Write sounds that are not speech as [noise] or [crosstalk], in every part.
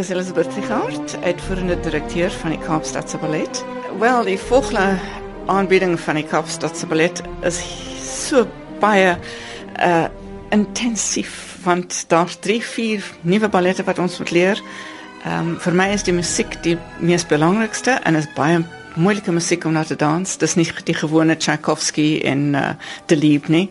Is Elisabeth Sigard, uitvoerende direkteur van die Kaapstadse Ballet. Wel, die volgende aanbieding van die Kaapstadse Ballet is so baie uh intensief want daar's 3, 4 nuwe ballette wat ons moet leer. Ehm um, vir my is die musiek die mees belangrikste en is baie moeilike musiek om na te dans. Dis nie die gewone Tchaikovsky en uh Delibes nie.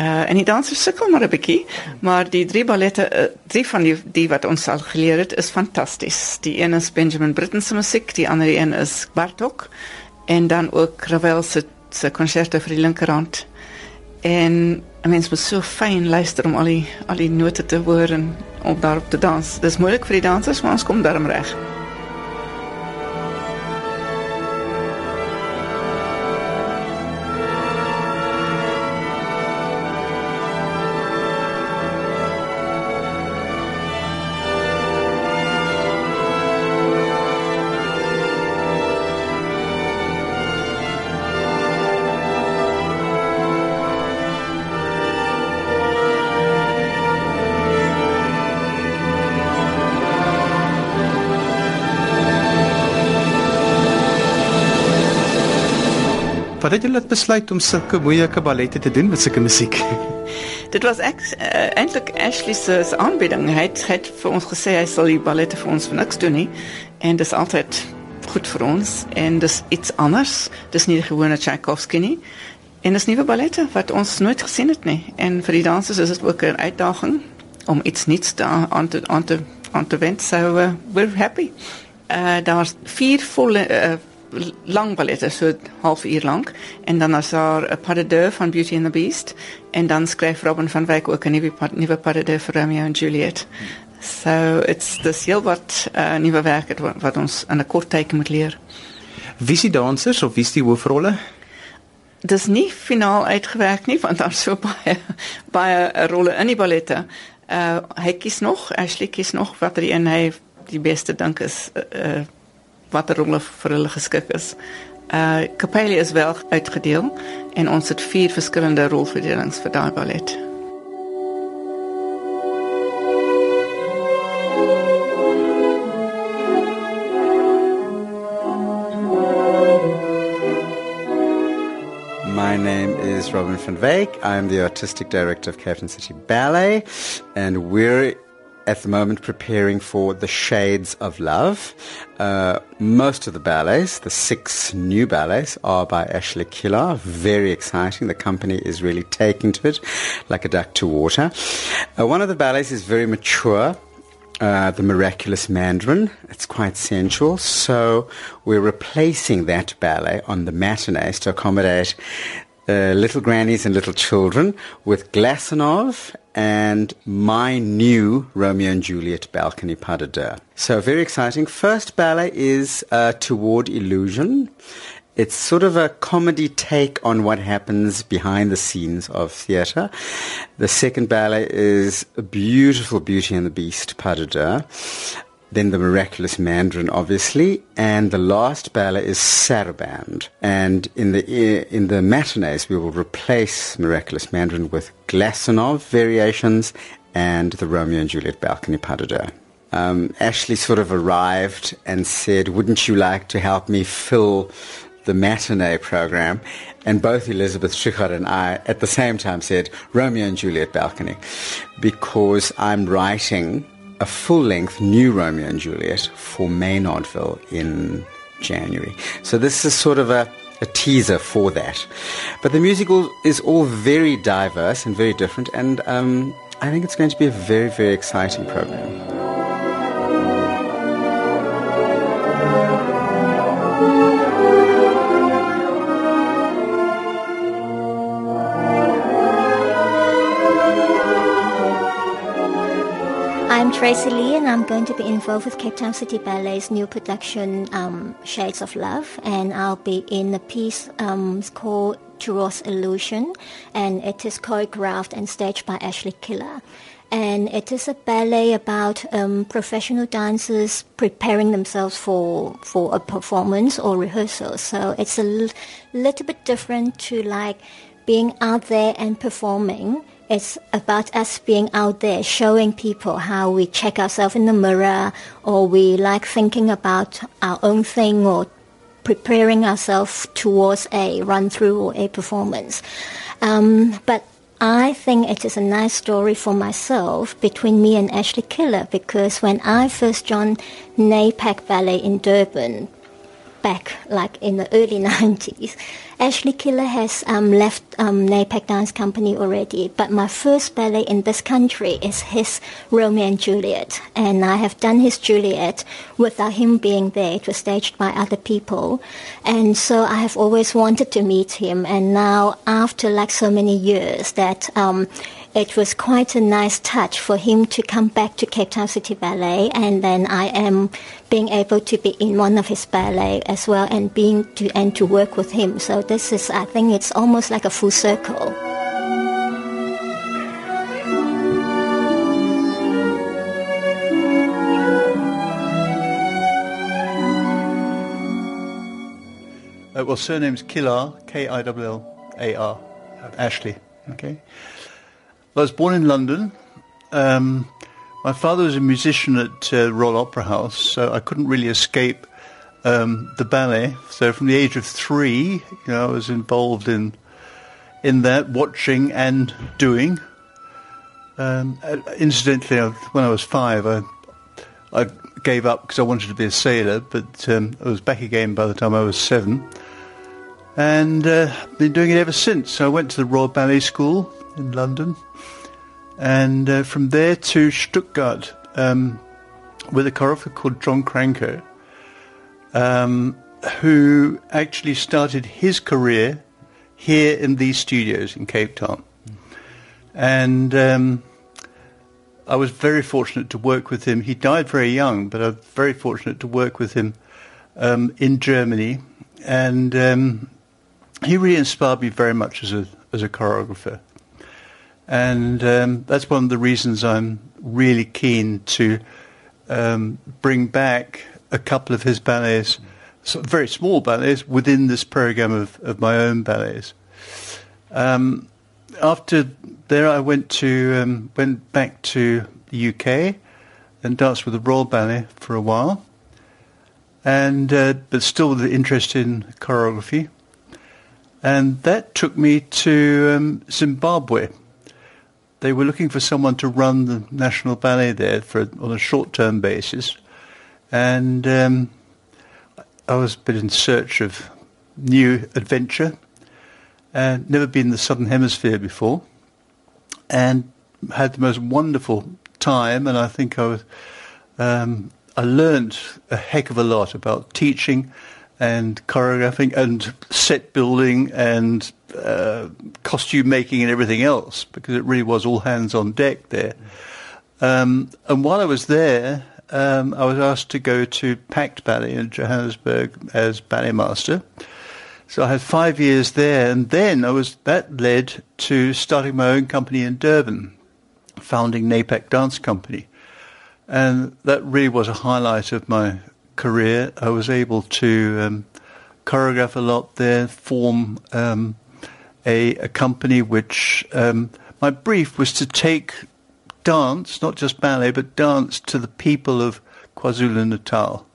Uh en die dansers sukkel maar 'n bietjie, maar die drie ballette, uh, drie van die die wat ons al geleer het, is fantasties. Die een is Benjamin Britten se musiek, die ander een is Bartok en dan ook Ravel se se konserte vir die linkerhand. En 'n mens moet so fyn luister om al die al die note te hoor en om daarop te dans. Dis moeilik vir die dansers, maar ons kom daarmee reg. Wat het julle besluit om sulke moeilike ballette te doen met sulke musiek? [laughs] Dit was ek uh, eintlik Ashley se aanbieding. Hy het, vir ons gesê hy sal die ballette vir ons vir niks doen nie. En dis altyd goed vir ons en dis iets anders. Dis nie die gewone Tchaikovsky nie. En dis nuwe ballette wat ons nooit gesien het nie. En vir die dansers is dit ook 'n uitdaging om iets nuuts aan te aan te aan te wend. So uh, we're happy. Uh, daar's vier volle uh, lang ballette, so half uur lank. En dan is daar 'n pas de deux van Beauty and the Beast. En dan skryf Robin van Wyk ook 'n nuwe nuwe pas de deux vir Romeo en Juliet. So it's this heel wat uh, nuwe werk wat, wat ons in 'n kort tyd moet leer. Wie is die dansers of wie is die hoofrolle? Dis nie finaal uitgewerk nie want daar's so [laughs] baie baie rolle in die ballette. Uh hy kies nog, Ashley kies nog wat er een hy die beste dink is uh, uh watter rolle vir hulle geskik is. Uh Capelli is wel uitgedeel en ons het vier verskillende rolverdelings vir daai ballet. My name is Robin van Wyk. I'm the artistic director of Cape Town City Ballet, and we're at the moment preparing for The Shades of Love. Uh, most of the ballets, the six new ballets, are by Ashley Killar. Very exciting. The company is really taking to it like a duck to water. Uh, one of the ballets is very mature. Uh, the Miraculous Mandarin. It's quite sensual. So we're replacing that ballet on the matinees to accommodate uh, little grannies and little children with Glazunov and my new Romeo and Juliet balcony pas de deux. So very exciting. First ballet is uh, Toward Illusion. It's sort of a comedy take on what happens behind the scenes of theatre. The second ballet is beautiful Beauty and the Beast pas de deux then the miraculous Mandarin, obviously, and the last ballet is Saraband. And in the in the matinees, we will replace miraculous Mandarin with Glazunov variations and the Romeo and Juliet balcony pas de deux. Um, Ashley sort of arrived and said, "Wouldn't you like to help me fill the matinee program?" And both Elizabeth Triegaardt and I, at the same time, said Romeo and Juliet balcony, because I'm writing a full length new Romeo and Juliet for Maynardville in January. So this is sort of a, a teaser for that. But the musical is all very diverse and very different, and um, I think it's going to be a very, very exciting program. Tracy Lee, and I'm going to be involved with Cape Town City Ballet's new production, um, Shades of Love, and I'll be in a piece um, called Towards Illusion, and it is choreographed and staged by Ashley Killar. And it is a ballet about um, professional dancers preparing themselves for for a performance or rehearsal. So it's a l- little bit different to like being out there and performing it's about us being out there showing people how we check ourselves in the mirror or we like thinking about our own thing or preparing ourselves towards a run through or a performance. Um, but I think it is a nice story for myself between me and Ashley Killar because when I first joined NAPAC Ballet in Durban back like in the early [laughs] 90s, Ashley Killar has um, left um, NAPAC Dance Company already, but my first ballet in this country is his Romeo and Juliet, and I have done his Juliet without him being there. It was staged by other people, and so I have always wanted to meet him. And now, after like so many years, that um, it was quite a nice touch for him to come back to Cape Town City Ballet, and then I am being able to be in one of his ballet as well, and being to and to work with him. So this is, I think, it's almost like a full circle. Uh, well, surname's Killar, K-I-L-L-A-R, Ashley. Okay. I was born in London. Um, my father was a musician at uh, Royal Opera House, so I couldn't really escape um, the ballet. So from the age of three, you know, I was involved in in that, watching and doing. Um, uh, incidentally, uh, when I was five, I I gave up because I wanted to be a sailor, but um, I was back again by the time I was seven, and uh, been doing it ever since. So I went to the Royal Ballet School in London and uh, from there to Stuttgart um, with a choreographer called John Cranko, um, who actually started his career here in these studios in Cape Town. And um, I was very fortunate to work with him. He died very young, but I was very fortunate to work with him um, in Germany. And um, he really inspired me very much as a, as a choreographer. And um, that's one of the reasons I'm really keen to um, bring back a couple of his ballets, very small ballets, within this program of, of my own ballets. Um, after there, I went to um, went back to the UK and danced with the Royal Ballet for a while, and uh, but still with an interest in choreography, and that took me to um, Zimbabwe they were looking for someone to run the National Ballet there for on a short-term basis, and um, I was a bit in search of new adventure. and never been in the Southern Hemisphere before, and had the most wonderful time. And I think I was, um, I learned a heck of a lot about teaching and choreographing and set building and uh, costume making and everything else because it really was all hands on deck there. Um, and while I was there, um, I was asked to go to Pact Ballet in Johannesburg as ballet master. So I had five years there, and then I was that led to starting my own company in Durban, founding NAPAC Dance Company, and that really was a highlight of my career. I was able to um, choreograph a lot there, form um, a, a company which um, my brief was to take dance, not just ballet, but dance to the people of KwaZulu Natal,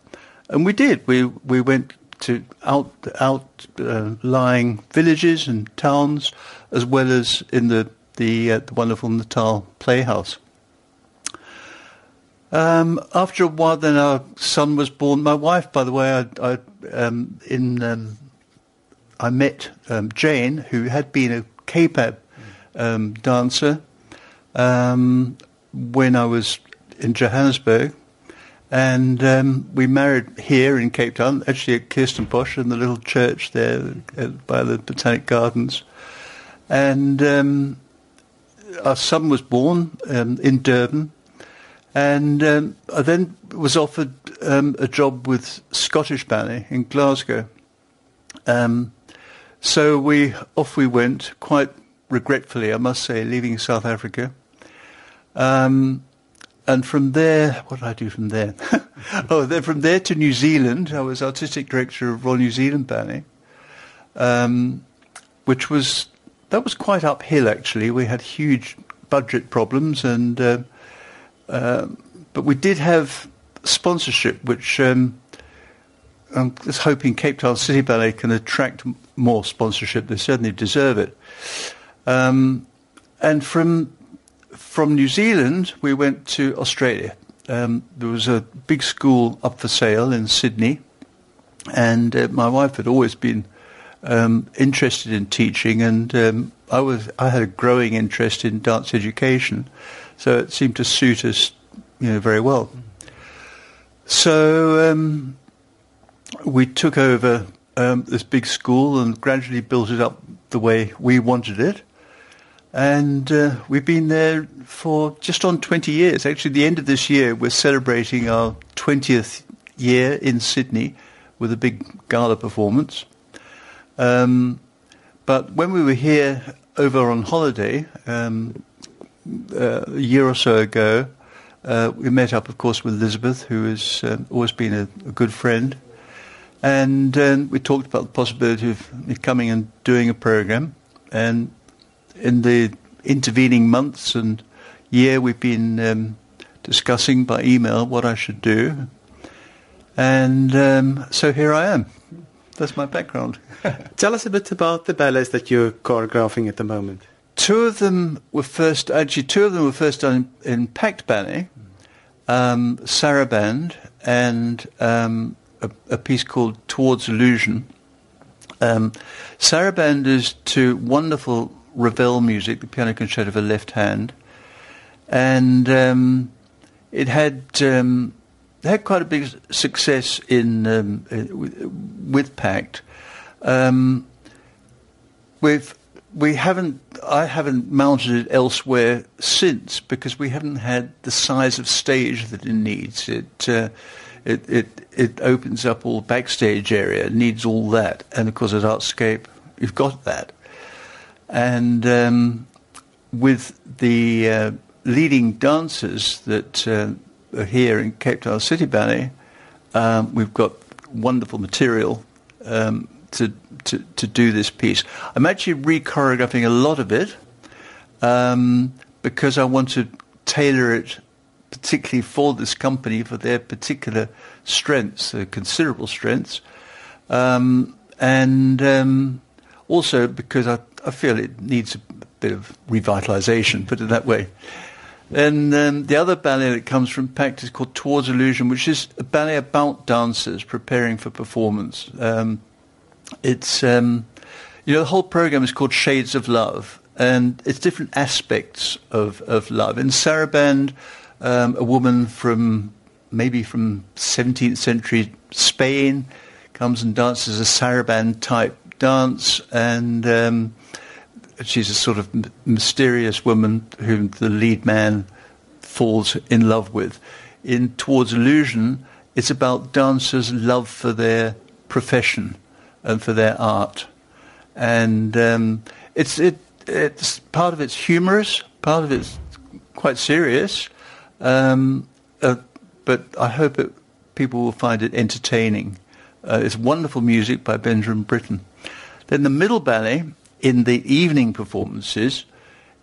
and we did. We we went to out outlying uh, villages and towns, as well as in the the, uh, the wonderful Natal Playhouse. Um, after a while, then our son was born. My wife, by the way, I, I um, in um, I met um, Jane, who had been a K-pop um, dancer um, when I was in Johannesburg, and we married here in Cape Town, actually at Kirstenbosch in the little church there by the Botanic Gardens, and our son was born in Durban. And I then was offered a job with Scottish Ballet in Glasgow. Um, so we off we went, quite regretfully, I must say, leaving South Africa. Um, and from there, what did I do from there? [laughs] oh, then from there to New Zealand, I was artistic director of Royal New Zealand Ballet, um, which was that was quite uphill actually. We had huge budget problems, and uh, uh, but we did have sponsorship, which um, I'm just hoping Cape Town City Ballet can attract more sponsorship. They certainly deserve it. Um, and from from New Zealand, we went to Australia. Um, there was a big school up for sale in Sydney, and uh, my wife had always been um, interested in teaching, and um, I was I had a growing interest in dance education, so it seemed to suit us, you know, very well. So um, we took over um, this big school and gradually built it up the way we wanted it. And uh, we've been there for just on 20 years. Actually, the end of this year, we're celebrating our 20th year in Sydney with a big gala performance. Um, but when we were here over on holiday um, uh, a year or so ago, uh, we met up, of course, with Elizabeth, who has um, always been a, a, good friend. And um, we talked about the possibility of me coming and doing a program. And in the intervening months and year, we've been um, discussing by email what I should do. And um, so here I am. That's my background. [laughs] Tell us a bit about the ballets that you're choreographing at the moment. Two of them were first, actually, two of them were first done in, in Pact Ballet, um, Saraband, and um, a, a, piece called Towards Illusion. Um, Saraband is to wonderful Ravel music, the piano concerto for left hand, and um, it had um, had quite a big success in um, with Pact. Um, we've we haven't I haven't mounted it elsewhere since because we haven't had the size of stage that it needs. It uh, it, it it opens up all the backstage area. Needs all that, and of course at Artscape you've got that. And um, with the uh, leading dancers that uh, are here in Cape Town City Ballet, um, we've got wonderful material um, to, to, to do this piece. I'm actually re-choreographing a lot of it um, because I want to tailor it particularly for this company for their particular strengths, uh, considerable strengths, um, and um, also because I, I feel it needs a bit of revitalization, put it that way. And um, the other ballet that comes from Pact is called Towards Illusion, which is a ballet about dancers preparing for performance. Um, it's um, you know the whole program is called Shades of Love, and it's different aspects of of love. In Saraband, um, a woman from maybe from 17th century Spain comes and dances a Saraband type dance, and um, she's a sort of mysterious woman whom the lead man falls in love with. In Towards Illusion, it's about dancers' love for their profession and for their art, and um, it's it it's part of it's humorous, part of it's quite serious, um, uh, but I hope it, people will find it entertaining. Uh, it's wonderful music by Benjamin Britten. Then the middle ballet in the evening performances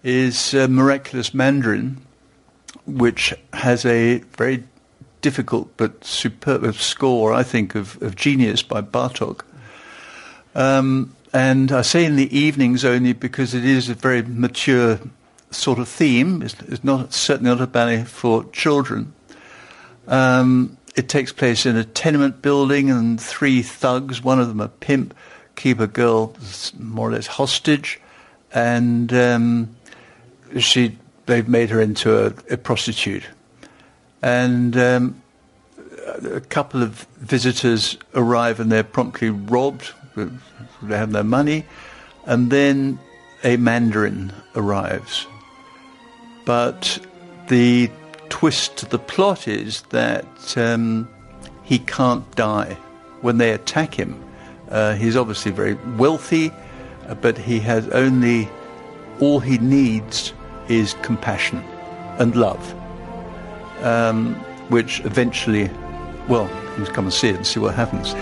is uh, Miraculous Mandarin, which has a very difficult but superb score, I think, of, of Genius by Bartok. Um, and I say in the evenings only because it is a very mature sort of theme. It's, it's not certainly not a ballet for children. Um, it takes place in a tenement building, and three thugs, one of them a pimp, keep a girl more or less hostage, and um, she they've made her into a, a prostitute, and um, a couple of visitors arrive and they're promptly robbed. They have no money, and then a mandarin arrives. But the twist to the plot is that um, he can't die when they attack him uh, he's obviously very wealthy, but he has only all he needs is compassion and love, um, which eventually, well, you can come and see it and see what happens.